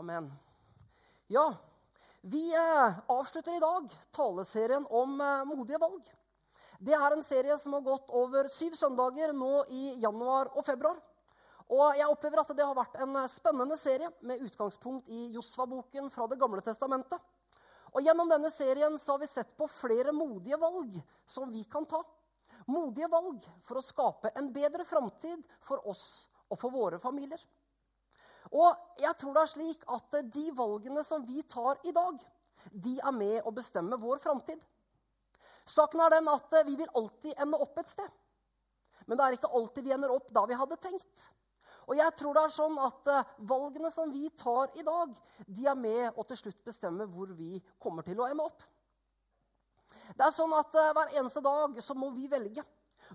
Amen. Ja, vi eh, avslutter i dag taleserien om eh, modige valg. Det er en serie som har gått over syv søndager nå i januar og februar. Og jeg opplever at det har vært en eh, spennende serie med utgangspunkt i Josva-boken fra Det gamle testamentet. Og Gjennom denne serien så har vi sett på flere modige valg som vi kan ta. Modige valg for å skape en bedre framtid for oss og for våre familier. Og jeg tror det er slik at de valgene som vi tar i dag, de er med å bestemme vår framtid. Saken er den at vi vil alltid ende opp et sted. Men det er ikke alltid vi ender opp da vi hadde tenkt. Og jeg tror det er sånn at eh, valgene som vi tar i dag, de er med å til slutt bestemme hvor vi kommer til å ende opp. Det er sånn at eh, Hver eneste dag så må vi velge.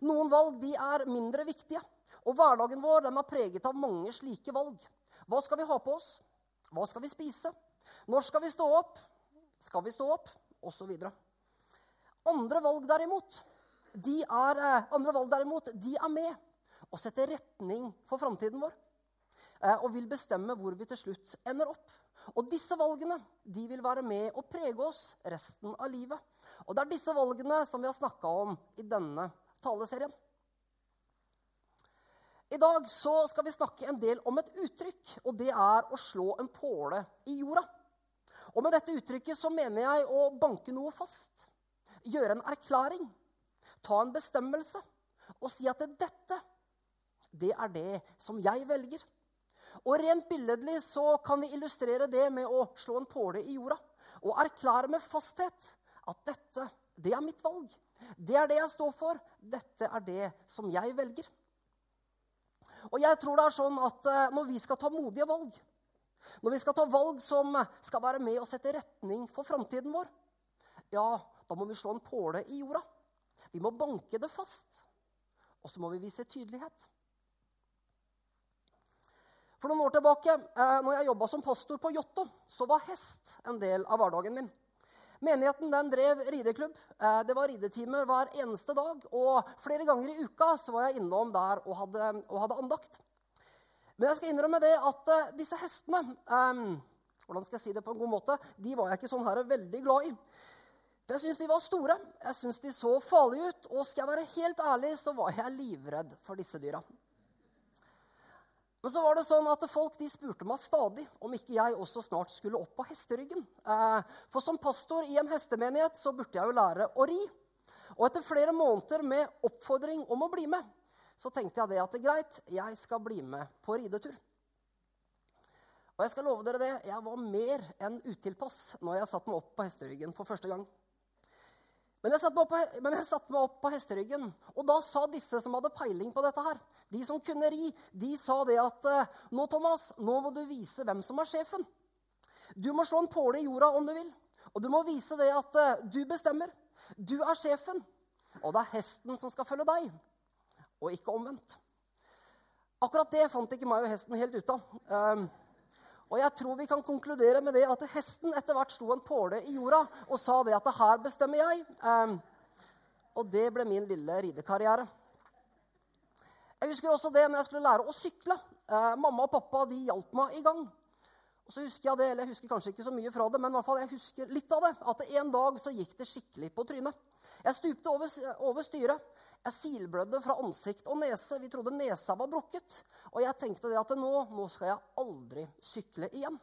Noen valg de er mindre viktige. Og hverdagen vår den er preget av mange slike valg. Hva skal vi ha på oss? Hva skal vi spise? Når skal vi stå opp? Skal vi stå opp? Og så videre. Andre valg derimot, de er, eh, andre valg derimot, de er med og setter retning for framtiden vår. Eh, og vil bestemme hvor vi til slutt ender opp. Og disse valgene de vil være med å prege oss resten av livet. Og det er disse valgene som vi har snakka om i denne taleserien. I dag skal vi snakke en del om et uttrykk, og det er å slå en påle i jorda. Og med dette uttrykket så mener jeg å banke noe fast. Gjøre en erklæring. Ta en bestemmelse og si at dette det er det som jeg velger. Og Rent billedlig så kan vi illustrere det med å slå en påle i jorda og erklære med fasthet at dette, det er mitt valg. Det er det jeg står for. Dette er det som jeg velger. Og jeg tror det er sånn at eh, Når vi skal ta modige valg, når vi skal ta valg som skal være med og sette retning for framtiden vår, ja, da må vi slå en påle i jorda. Vi må banke det fast. Og så må vi vise tydelighet. For noen år tilbake, eh, når jeg jobba som pastor på Jotto, så var hest en del av hverdagen min. Menigheten den drev rideklubb. Eh, det var ridetimer hver eneste dag. Og flere ganger i uka så var jeg innom der og hadde, og hadde andakt. Men jeg skal innrømme det at uh, disse hestene um, hvordan skal jeg si det på en god måte, de var jeg ikke sånn her veldig glad i. Jeg syntes de var store, jeg syntes de så farlige ut. Og skal jeg være helt ærlig, så var jeg livredd for disse dyra. Men så var det sånn at folk de spurte meg stadig om ikke jeg også snart skulle opp på hesteryggen. Eh, for som pastor i en hestemenighet så burde jeg jo lære å ri. Og etter flere måneder med oppfordring om å bli med, så tenkte jeg det at det er greit, jeg skal bli med på ridetur. Og jeg skal love dere det, jeg var mer enn utilpass når jeg satte meg opp på hesteryggen for første gang. Men jeg, satte meg opp på, meg opp på hesteryggen, og da sa disse som hadde peiling på dette her, de som kunne ri, de sa det at eh, nå, Thomas, nå må du vise hvem som er sjefen. Du må slå en påle i jorda om du vil. Og du må vise det at uh, du bestemmer. Du er sjefen. Og det er hesten som skal følge deg, og ikke omvendt. Akkurat det fant ikke meg og hesten helt ut av. Og jeg tror vi kan konkludere med det at hesten etter hvert slo en påle i jorda og sa det at det her bestemmer jeg. Um, og det ble min lille ridekarriere. Jeg husker også det når jeg skulle lære å sykle. Uh, mamma og pappa de hjalp meg i gang. Og så husker Jeg det, eller jeg husker kanskje ikke så mye fra det, men i hvert fall jeg husker litt av det, at en dag så gikk det skikkelig på trynet. Jeg stupte over, over styret. Jeg silblødde fra ansikt og nese. Vi trodde nesa var brukket. Og jeg tenkte det at nå, nå skal jeg aldri sykle igjen.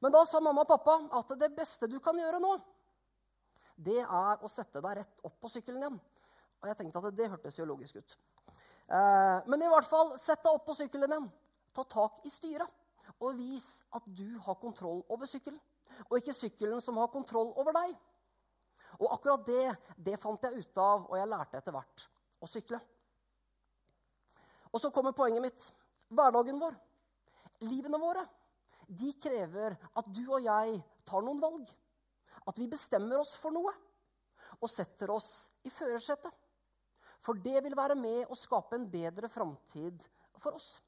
Men da sa mamma og pappa at det beste du kan gjøre nå, det er å sette deg rett opp på sykkelen igjen. Og jeg tenkte at det hørtes jo logisk ut. Eh, men i hvert fall, sett deg opp på sykkelen igjen. Ta tak i styret. Og vis at du har kontroll over sykkelen. Og ikke sykkelen som har kontroll over deg. Og akkurat det, det fant jeg ut av, og jeg lærte etter hvert å sykle. Og så kommer poenget mitt. Hverdagen vår, livene våre, de krever at du og jeg tar noen valg. At vi bestemmer oss for noe og setter oss i førersetet. For det vil være med å skape en bedre framtid for oss.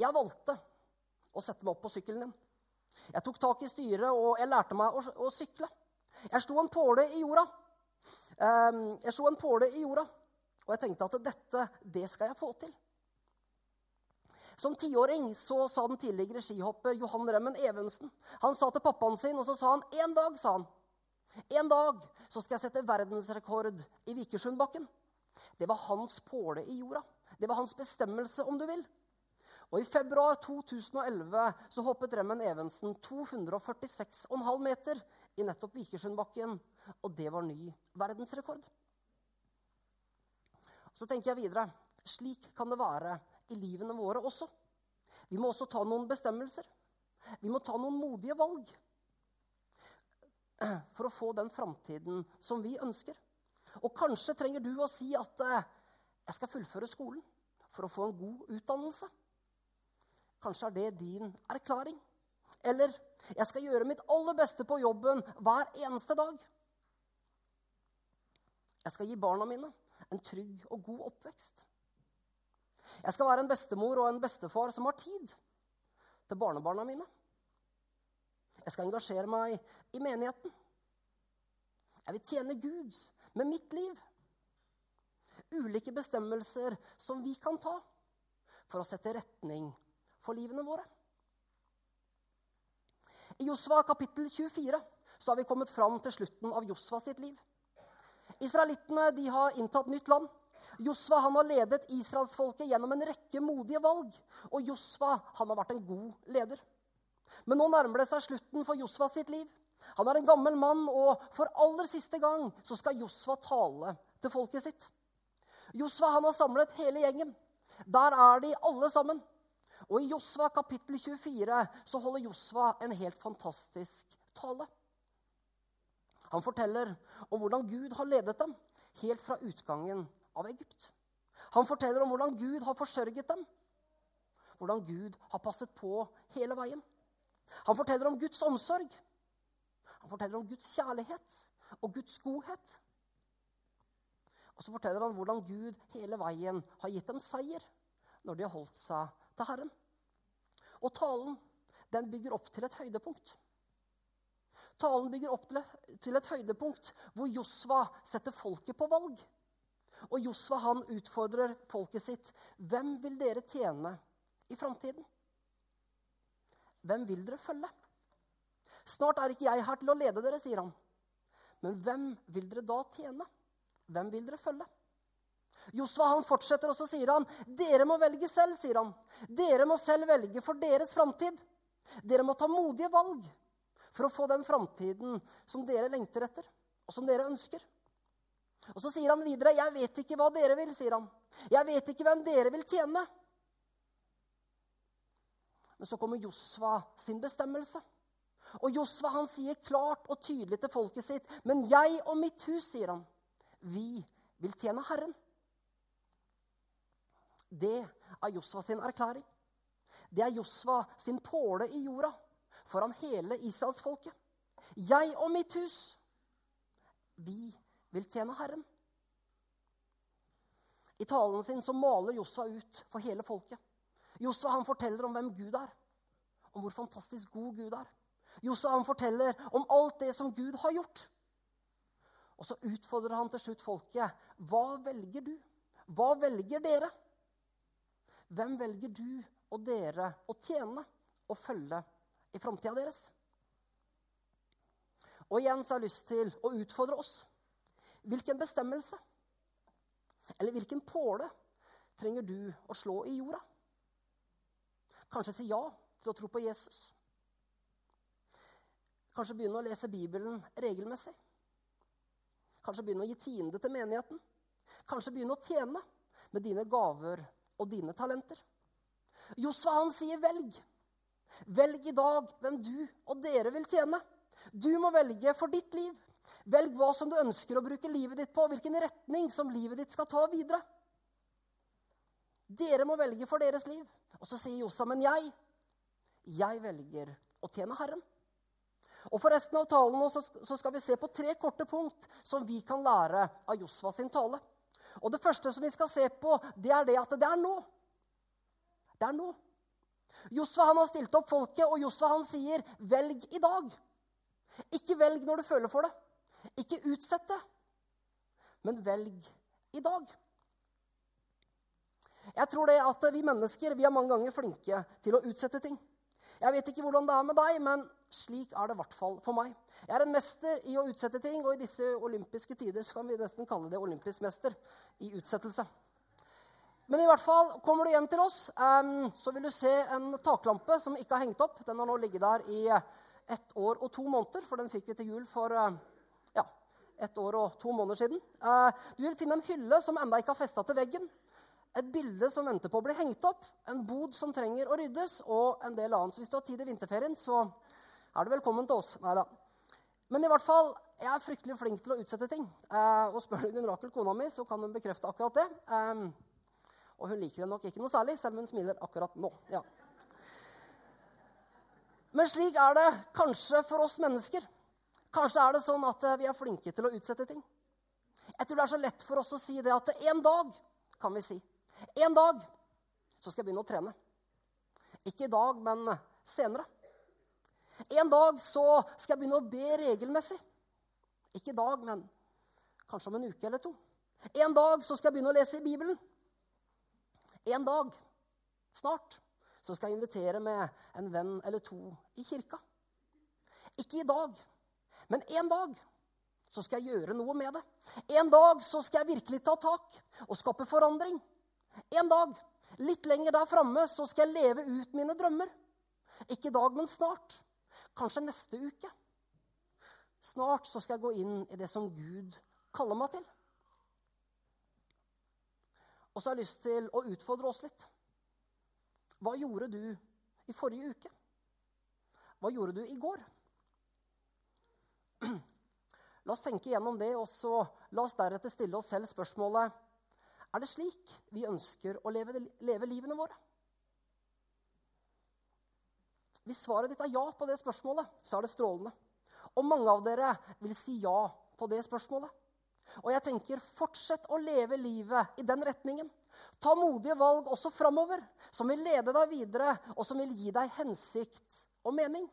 Jeg valgte å sette meg opp på sykkelen din. Jeg tok tak i styret, og jeg lærte meg å, å sykle. Jeg slo en påle i jorda. Ehm, jeg slo en påle i jorda, og jeg tenkte at dette, det skal jeg få til. Som tiåring så sa den tidligere skihopper Johan Remmen Evensen Han sa til pappaen sin, og så sa han en dag sa han, en dag så skal jeg sette verdensrekord i Vikersundbakken. Det var hans påle i jorda. Det var hans bestemmelse, om du vil. Og I februar 2011 så hoppet Remmen Evensen 246,5 meter i nettopp Vikersundbakken. Og det var ny verdensrekord. Så tenker jeg videre slik kan det være i livene våre også. Vi må også ta noen bestemmelser. Vi må ta noen modige valg for å få den framtiden som vi ønsker. Og kanskje trenger du å si at eh, jeg skal fullføre skolen for å få en god utdannelse. Kanskje er det din erklaring. Eller jeg skal gjøre mitt aller beste på jobben hver eneste dag. Jeg skal gi barna mine en trygg og god oppvekst. Jeg skal være en bestemor og en bestefar som har tid til barnebarna mine. Jeg skal engasjere meg i menigheten. Jeg vil tjene Gud med mitt liv. Ulike bestemmelser som vi kan ta for å sette retning for livene våre. I Josva kapittel 24 så har vi kommet fram til slutten av Josva sitt liv. Israelittene har inntatt nytt land. Josva han har ledet israelsfolket gjennom en rekke modige valg. Og Josva han har vært en god leder. Men nå nærmer det seg slutten for Josva sitt liv. Han er en gammel mann, og for aller siste gang så skal Josva tale til folket sitt. Josva han har samlet hele gjengen. Der er de alle sammen. Og i Josva kapittel 24 så holder Josva en helt fantastisk tale. Han forteller om hvordan Gud har ledet dem helt fra utgangen av Egypt. Han forteller om hvordan Gud har forsørget dem. Hvordan Gud har passet på hele veien. Han forteller om Guds omsorg. Han forteller om Guds kjærlighet og Guds godhet. Og så forteller han hvordan Gud hele veien har gitt dem seier når de har holdt seg til Herren. Og talen den bygger opp til et høydepunkt. Talen bygger opp til et høydepunkt hvor Josva setter folket på valg. Og Josva han utfordrer folket sitt. Hvem vil dere tjene i framtiden? Hvem vil dere følge? Snart er ikke jeg her til å lede dere, sier han. Men hvem vil dere da tjene? Hvem vil dere følge? Josva fortsetter, og så sier han, 'Dere må velge selv', sier han. 'Dere må selv velge for deres framtid.' 'Dere må ta modige valg for å få den framtiden som dere lengter etter, og som dere ønsker.' Og Så sier han videre, 'Jeg vet ikke hva dere vil', sier han. 'Jeg vet ikke hvem dere vil tjene.' Men så kommer Josva sin bestemmelse. Og Josva han sier klart og tydelig til folket sitt, 'Men jeg og mitt hus', sier han, 'vi vil tjene Herren'. Det er Josva sin erklæring. Det er Josva sin påle i jorda foran hele israelsfolket. Jeg og mitt hus, vi vil tjene Herren. I talen sin så maler Josva ut for hele folket. Josva han forteller om hvem Gud er, om hvor fantastisk god Gud er. Josva han forteller om alt det som Gud har gjort. Og så utfordrer han til slutt folket. Hva velger du? Hva velger dere? Hvem velger du og dere å tjene og følge i framtida deres? Og igjen så har jeg lyst til å utfordre oss. Hvilken bestemmelse eller hvilken påle trenger du å slå i jorda? Kanskje si ja til å tro på Jesus. Kanskje begynne å lese Bibelen regelmessig. Kanskje begynne å gi tiende til menigheten. Kanskje begynne å tjene med dine gaver og dine talenter. Josva han sier velg. Velg i dag hvem du og dere vil tjene. Du må velge for ditt liv. Velg hva som du ønsker å bruke livet ditt på, hvilken retning som livet ditt skal ta videre. Dere må velge for deres liv. Og så sier Josva, men jeg, jeg velger å tjene Herren. Og For resten av talen nå, så skal vi se på tre korte punkt som vi kan lære av Josva sin tale. Og Det første som vi skal se på, det er det at det er nå. Det er nå. Josva han har stilt opp folket, og Josva han sier, 'Velg i dag'. Ikke velg når du føler for det. Ikke utsett det, men velg i dag. Jeg tror det at vi mennesker vi er mange ganger flinke til å utsette ting. Jeg vet ikke hvordan det er med deg, men slik er det i hvert fall for meg. Jeg er en mester i å utsette ting, og i disse olympiske tider kan vi nesten kalle det olympisk mester i utsettelse. Men i hvert fall, kommer du hjem til oss, så vil du se en taklampe som ikke har hengt opp. Den har nå ligget der i ett år og to måneder, for den fikk vi til jul for uh, ja, ett år og to måneder siden. Uh, du vil finne en hylle som ennå ikke har festa til veggen et bilde som venter på å bli hengt opp, en bod som trenger å ryddes, og en del annet. Så hvis du har tid i vinterferien, så er du velkommen til oss. Neida. Men i hvert fall, jeg er fryktelig flink til å utsette ting. Eh, og spør du Gunn Rakel, kona mi, så kan hun bekrefte akkurat det. Eh, og hun liker det nok ikke noe særlig, selv om hun smiler akkurat nå. Ja. Men slik er det kanskje for oss mennesker. Kanskje er det sånn at eh, vi er flinke til å utsette ting. Jeg tror det er så lett for oss å si det at en dag kan vi si. En dag så skal jeg begynne å trene. Ikke i dag, men senere. En dag så skal jeg begynne å be regelmessig. Ikke i dag, men kanskje om en uke eller to. En dag så skal jeg begynne å lese i Bibelen. En dag, snart, så skal jeg invitere med en venn eller to i kirka. Ikke i dag, men en dag så skal jeg gjøre noe med det. En dag så skal jeg virkelig ta tak og skape forandring. En dag, litt lenger der framme, så skal jeg leve ut mine drømmer. Ikke i dag, men snart. Kanskje neste uke. Snart så skal jeg gå inn i det som Gud kaller meg til. Og så har jeg lyst til å utfordre oss litt. Hva gjorde du i forrige uke? Hva gjorde du i går? La oss tenke gjennom det, og så la oss deretter stille oss selv spørsmålet er det slik vi ønsker å leve, leve livene våre? Hvis svaret ditt er ja på det spørsmålet, så er det strålende. Og mange av dere vil si ja på det spørsmålet. Og jeg tenker, fortsett å leve livet i den retningen. Ta modige valg også framover, som vil lede deg videre, og som vil gi deg hensikt og mening.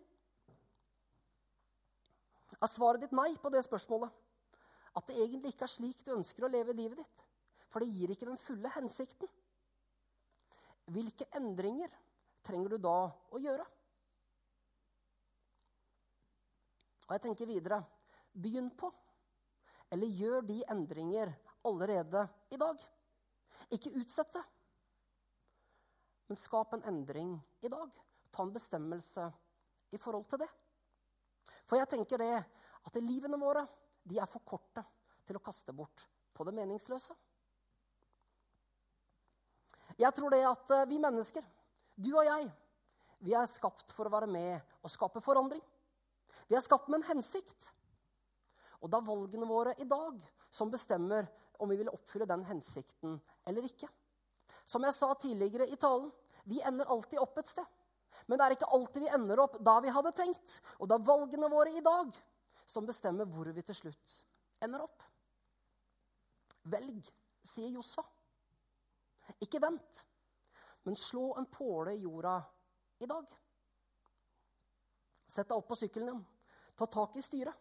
Er svaret ditt nei på det spørsmålet? At det egentlig ikke er slik du ønsker å leve livet ditt? For det gir ikke den fulle hensikten. Hvilke endringer trenger du da å gjøre? Og jeg tenker videre begynn på, eller gjør de endringer allerede i dag. Ikke utsett det, men skap en endring i dag. Ta en bestemmelse i forhold til det. For jeg tenker det at livene våre de er for korte til å kaste bort på det meningsløse. Jeg tror det at eh, vi mennesker, du og jeg, vi er skapt for å være med og skape forandring. Vi er skapt med en hensikt. Og det er valgene våre i dag som bestemmer om vi vil oppfylle den hensikten eller ikke. Som jeg sa tidligere i talen, vi ender alltid opp et sted. Men det er ikke alltid vi ender opp der vi hadde tenkt. Og det er valgene våre i dag som bestemmer hvor vi til slutt ender opp. Velg, sier Josfa. Ikke vent, men slå en påle i jorda i dag. Sett deg opp på sykkelen din. Ta tak i styret.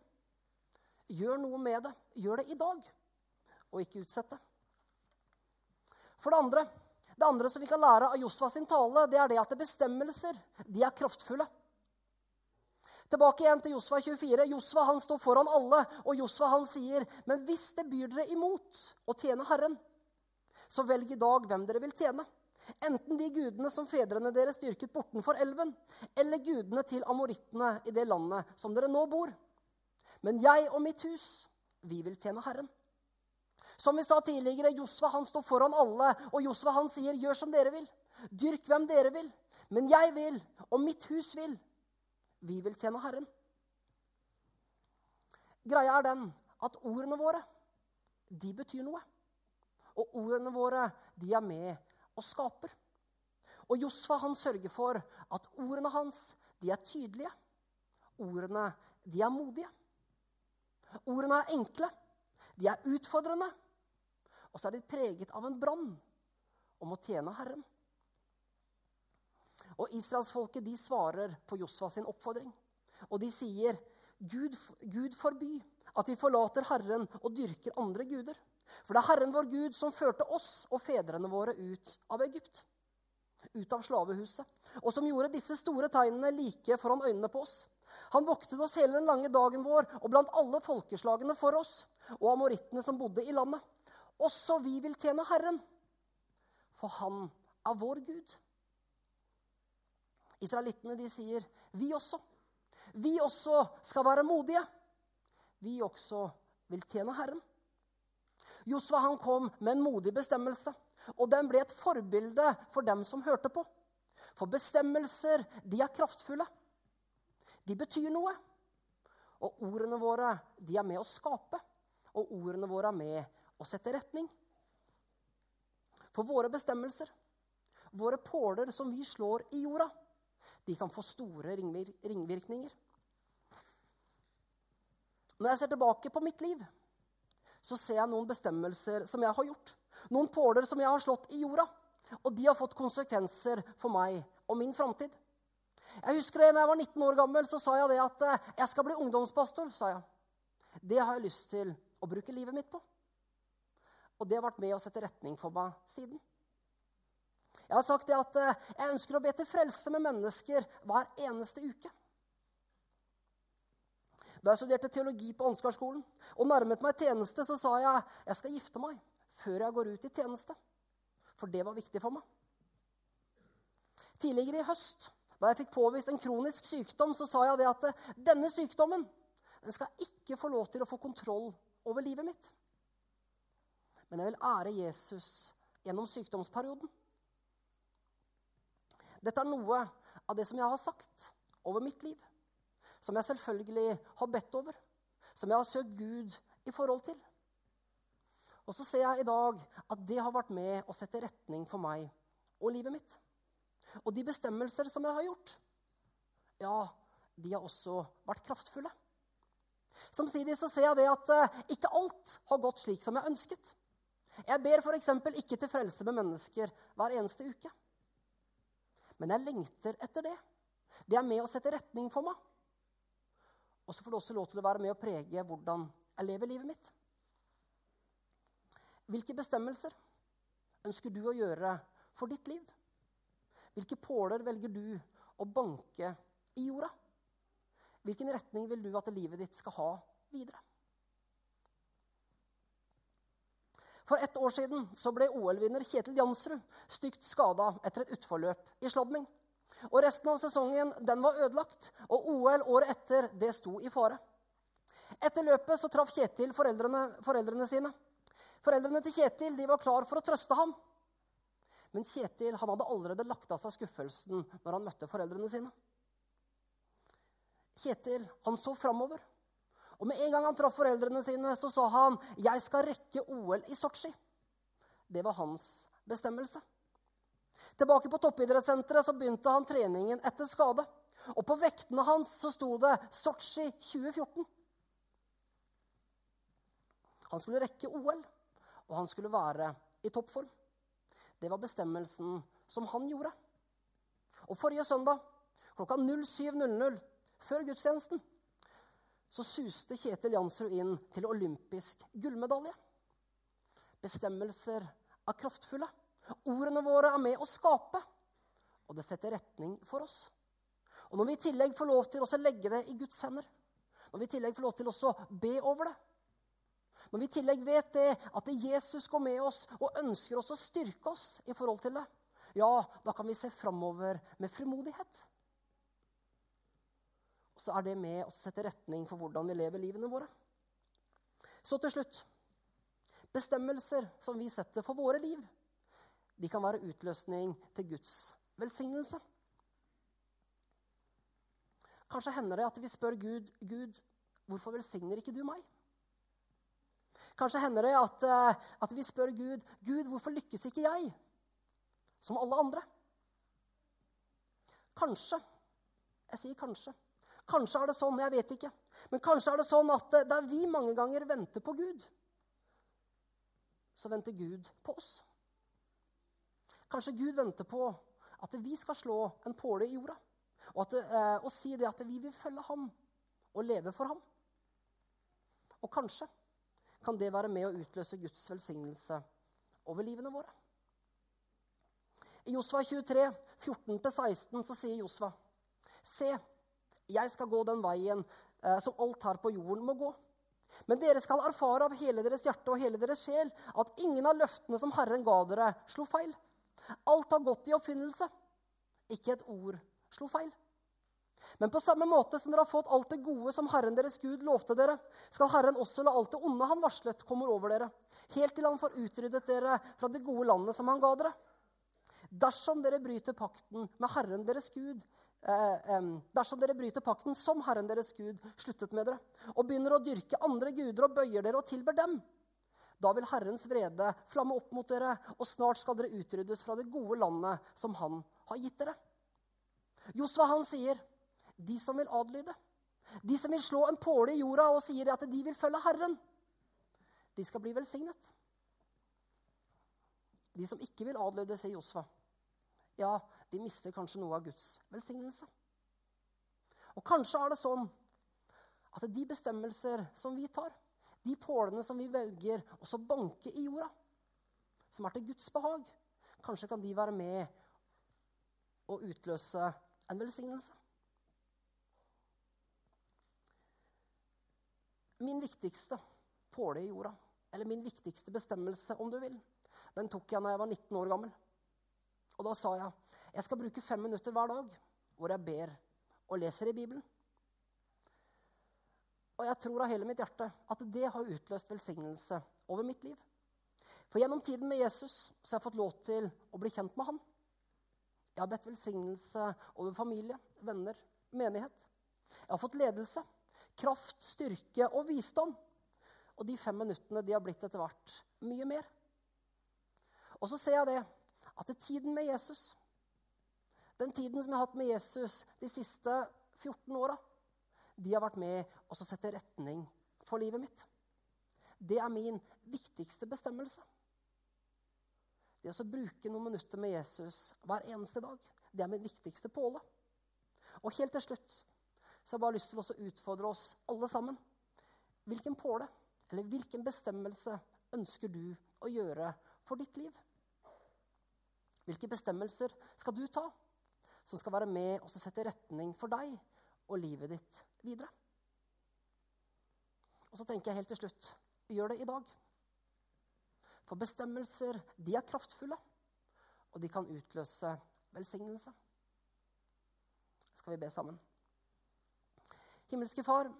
Gjør noe med det. Gjør det i dag, og ikke utsett det. For det andre, det andre som vi kan lære av Josva sin tale, det er det at bestemmelser de er kraftfulle. Tilbake igjen til Josva 24. Josva han står foran alle, og Josva han sier, 'Men hvis det byr dere imot å tjene Herren' Så velg i dag hvem dere vil tjene. Enten de gudene som fedrene deres dyrket bortenfor elven, eller gudene til amorittene i det landet som dere nå bor. Men jeg og mitt hus, vi vil tjene Herren. Som vi sa tidligere, Josva han står foran alle, og Josva han sier, 'Gjør som dere vil. Dyrk hvem dere vil. Men jeg vil, og mitt hus vil. Vi vil tjene Herren.' Greia er den at ordene våre, de betyr noe. Og ordene våre, de er med og skaper. Og Josfa han sørger for at ordene hans de er tydelige. Ordene de er modige. Ordene er enkle. De er utfordrende. Og så er de preget av en brann om å tjene Herren. Og Israelsfolket de svarer på Josfa sin oppfordring. Og de sier, Gud, Gud forby at vi forlater Herren og dyrker andre guder. For det er Herren vår Gud som førte oss og fedrene våre ut av Egypt, ut av slavehuset, og som gjorde disse store tegnene like foran øynene på oss. Han voktet oss hele den lange dagen vår og blant alle folkeslagene for oss og amorittene som bodde i landet. Også vi vil tjene Herren, for Han er vår Gud. Israelittene de sier, 'Vi også. Vi også skal være modige. Vi også vil tjene Herren.' Josva han kom med en modig bestemmelse, og den ble et forbilde for dem som hørte på. For bestemmelser, de er kraftfulle. De betyr noe. Og ordene våre, de er med å skape. Og ordene våre er med å sette retning. For våre bestemmelser, våre påler som vi slår i jorda, de kan få store ringvirkninger. Når jeg ser tilbake på mitt liv, så ser jeg noen bestemmelser som jeg har gjort. Noen påler som jeg har slått i jorda. Og de har fått konsekvenser for meg og min framtid. Jeg husker det, når jeg var 19 år gammel, så sa jeg det at eh, jeg skal bli ungdomspastor. sa jeg. Det har jeg lyst til å bruke livet mitt på. Og det har vært med å sette retning for meg siden. Jeg har sagt det at eh, jeg ønsker å be til frelse med mennesker hver eneste uke. Da jeg studerte teologi på Ansgarskolen og nærmet meg tjeneste, så sa jeg jeg skal gifte meg før jeg går ut i tjeneste. For det var viktig for meg. Tidligere i høst, da jeg fikk påvist en kronisk sykdom, så sa jeg det at denne sykdommen den skal ikke få lov til å få kontroll over livet mitt. Men jeg vil ære Jesus gjennom sykdomsperioden. Dette er noe av det som jeg har sagt over mitt liv som jeg selvfølgelig har bedt over, som jeg har søkt Gud i forhold til. Og så ser jeg i dag at det har vært med å sette retning for meg og livet mitt. Og de bestemmelser som jeg har gjort, ja, de har også vært kraftfulle. Samtidig så ser jeg det at uh, ikke alt har gått slik som jeg ønsket. Jeg ber f.eks. ikke til frelse med mennesker hver eneste uke. Men jeg lengter etter det. Det er med å sette retning for meg. Og så får du også lov til å være med å prege hvordan jeg lever livet mitt. Hvilke bestemmelser ønsker du å gjøre for ditt liv? Hvilke påler velger du å banke i jorda? Hvilken retning vil du at livet ditt skal ha videre? For ett år siden ble OL-vinner Kjetil Jansrud stygt skada etter et utforløp i sladming. Og Resten av sesongen den var ødelagt, og OL året etter det sto i fare. Etter løpet så traff Kjetil foreldrene, foreldrene sine. Foreldrene til Kjetil de var klar for å trøste ham. Men Kjetil han hadde allerede lagt av seg skuffelsen når han møtte foreldrene sine. Kjetil han så framover. Og med en gang han traff foreldrene sine, så sa han 'Jeg skal rekke OL i Sotsji'. Det var hans bestemmelse. Tilbake på toppidrettssenteret så begynte han treningen etter skade. Og på vektene hans så sto det Sotsji 2014. Han skulle rekke OL, og han skulle være i toppform. Det var bestemmelsen som han gjorde. Og forrige søndag klokka 07.00 før gudstjenesten så suste Kjetil Jansrud inn til olympisk gullmedalje. Bestemmelser er kraftfulle. Ordene våre er med å skape, og det setter retning for oss. Og når vi i tillegg får lov til å legge det i Guds hender, når vi i tillegg får lov til å be over det, når vi i tillegg vet det, at Jesus går med oss og ønsker oss å styrke oss i forhold til det, ja, da kan vi se framover med frimodighet. Og så er det med å sette retning for hvordan vi lever livene våre. Så til slutt bestemmelser som vi setter for våre liv de kan være utløsning til Guds velsignelse. Kanskje hender det at vi spør Gud, Gud, hvorfor velsigner ikke du meg? Kanskje hender det at, eh, at vi spør Gud, Gud, hvorfor lykkes ikke jeg som alle andre? Kanskje. Jeg sier kanskje. Kanskje er det sånn, jeg vet ikke. Men kanskje er det sånn at eh, der vi mange ganger venter på Gud, så venter Gud på oss. Kanskje Gud venter på at vi skal slå en påle i jorda og, at, eh, og si det at vi vil følge ham og leve for ham. Og kanskje kan det være med å utløse Guds velsignelse over livene våre. I Josva 23, 14-16, så sier Josva.: Se, jeg skal gå den veien eh, som alt her på jorden må gå. Men dere skal erfare av hele deres hjerte og hele deres sjel at ingen av løftene som Herren ga dere, slo feil. Alt har gått i oppfinnelse. Ikke et ord slo feil. Men på samme måte som dere har fått alt det gode som Herren deres Gud lovte dere, skal Herren også la alt det onde han varslet, komme over dere, helt til han får utryddet dere fra det gode landet som han ga dere. Dersom dere bryter pakten med Herren deres Gud, eh, dersom dere bryter pakten som Herren deres Gud sluttet med dere, og begynner å dyrke andre guder og bøyer dere og tilber dem, da vil Herrens vrede flamme opp mot dere, og snart skal dere utryddes fra det gode landet som Han har gitt dere. Josva han sier de som vil adlyde, de som vil slå en påle i jorda og sier at de vil følge Herren, de skal bli velsignet. De som ikke vil adlyde, sier Josva, ja, de mister kanskje noe av Guds velsignelse. Og kanskje er det sånn at de bestemmelser som vi tar, de pålene som vi velger også banke i jorda, som er til Guds behag, kanskje kan de være med å utløse en velsignelse. Min viktigste påle i jorda, eller min viktigste bestemmelse, om du vil, den tok jeg da jeg var 19 år gammel. Og da sa jeg jeg skal bruke fem minutter hver dag hvor jeg ber og leser i Bibelen. Og jeg tror av hele mitt hjerte at det har utløst velsignelse over mitt liv. For gjennom tiden med Jesus så har jeg fått lov til å bli kjent med han. Jeg har bedt velsignelse over familie, venner, menighet. Jeg har fått ledelse, kraft, styrke og visdom. Og de fem minuttene de har blitt etter hvert mye mer. Og så ser jeg det at det tiden med Jesus, den tiden som jeg har hatt med Jesus de siste 14 åra, de har vært med og sette retning for livet mitt. Det er min viktigste bestemmelse. Det å bruke noen minutter med Jesus hver eneste dag, det er min viktigste påle. Og helt til slutt så har jeg bare lyst til å utfordre oss alle sammen. Hvilken påle eller hvilken bestemmelse ønsker du å gjøre for ditt liv? Hvilke bestemmelser skal du ta som skal være med og sette retning for deg og livet ditt videre? Og så tenker jeg helt til slutt gjør det i dag. For bestemmelser, de er kraftfulle, og de kan utløse velsignelse. Skal vi be sammen? Himmelske Far,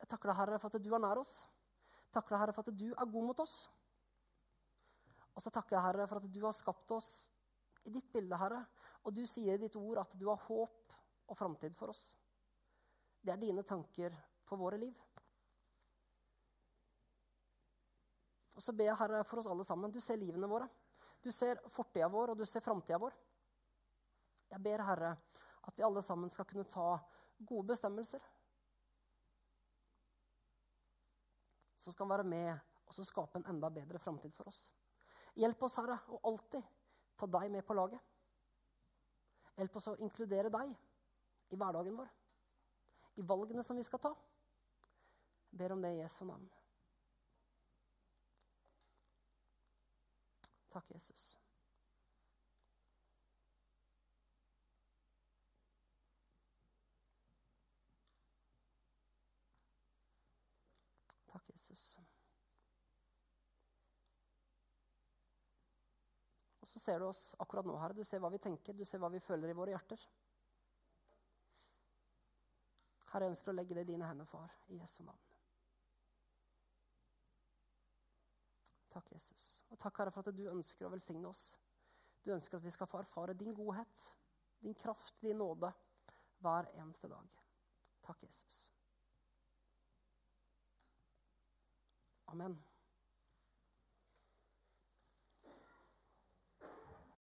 jeg takker deg, Herre, for at du er nær oss. Takker deg, Herre, for at du er god mot oss. Og så takker jeg, Herre, for at du har skapt oss i ditt bilde, Herre. Og du sier i ditt ord at du har håp og framtid for oss. Det er dine tanker for våre liv. Og så ber jeg, Herre, for oss alle sammen. Du ser livene våre. Du ser fortida vår, og du ser framtida vår. Jeg ber, Herre, at vi alle sammen skal kunne ta gode bestemmelser. Som skal være med og skape en enda bedre framtid for oss. Hjelp oss, Herre, å alltid ta deg med på laget. Hjelp oss å inkludere deg i hverdagen vår, i valgene som vi skal ta. Jeg ber om det i Jesu navn. Takk, Jesus. Takk, Jesus. Og så ser du oss akkurat nå, Herre. Du ser hva vi tenker, du ser hva vi føler i våre hjerter. Herre, jeg ønsker å legge det i dine hender, far, i Jesu navn. Takk, Jesus. Og takk, Herre, for at du ønsker å velsigne oss. Du ønsker at vi skal få erfare din godhet, din kraft, din nåde hver eneste dag. Takk, Jesus. Amen.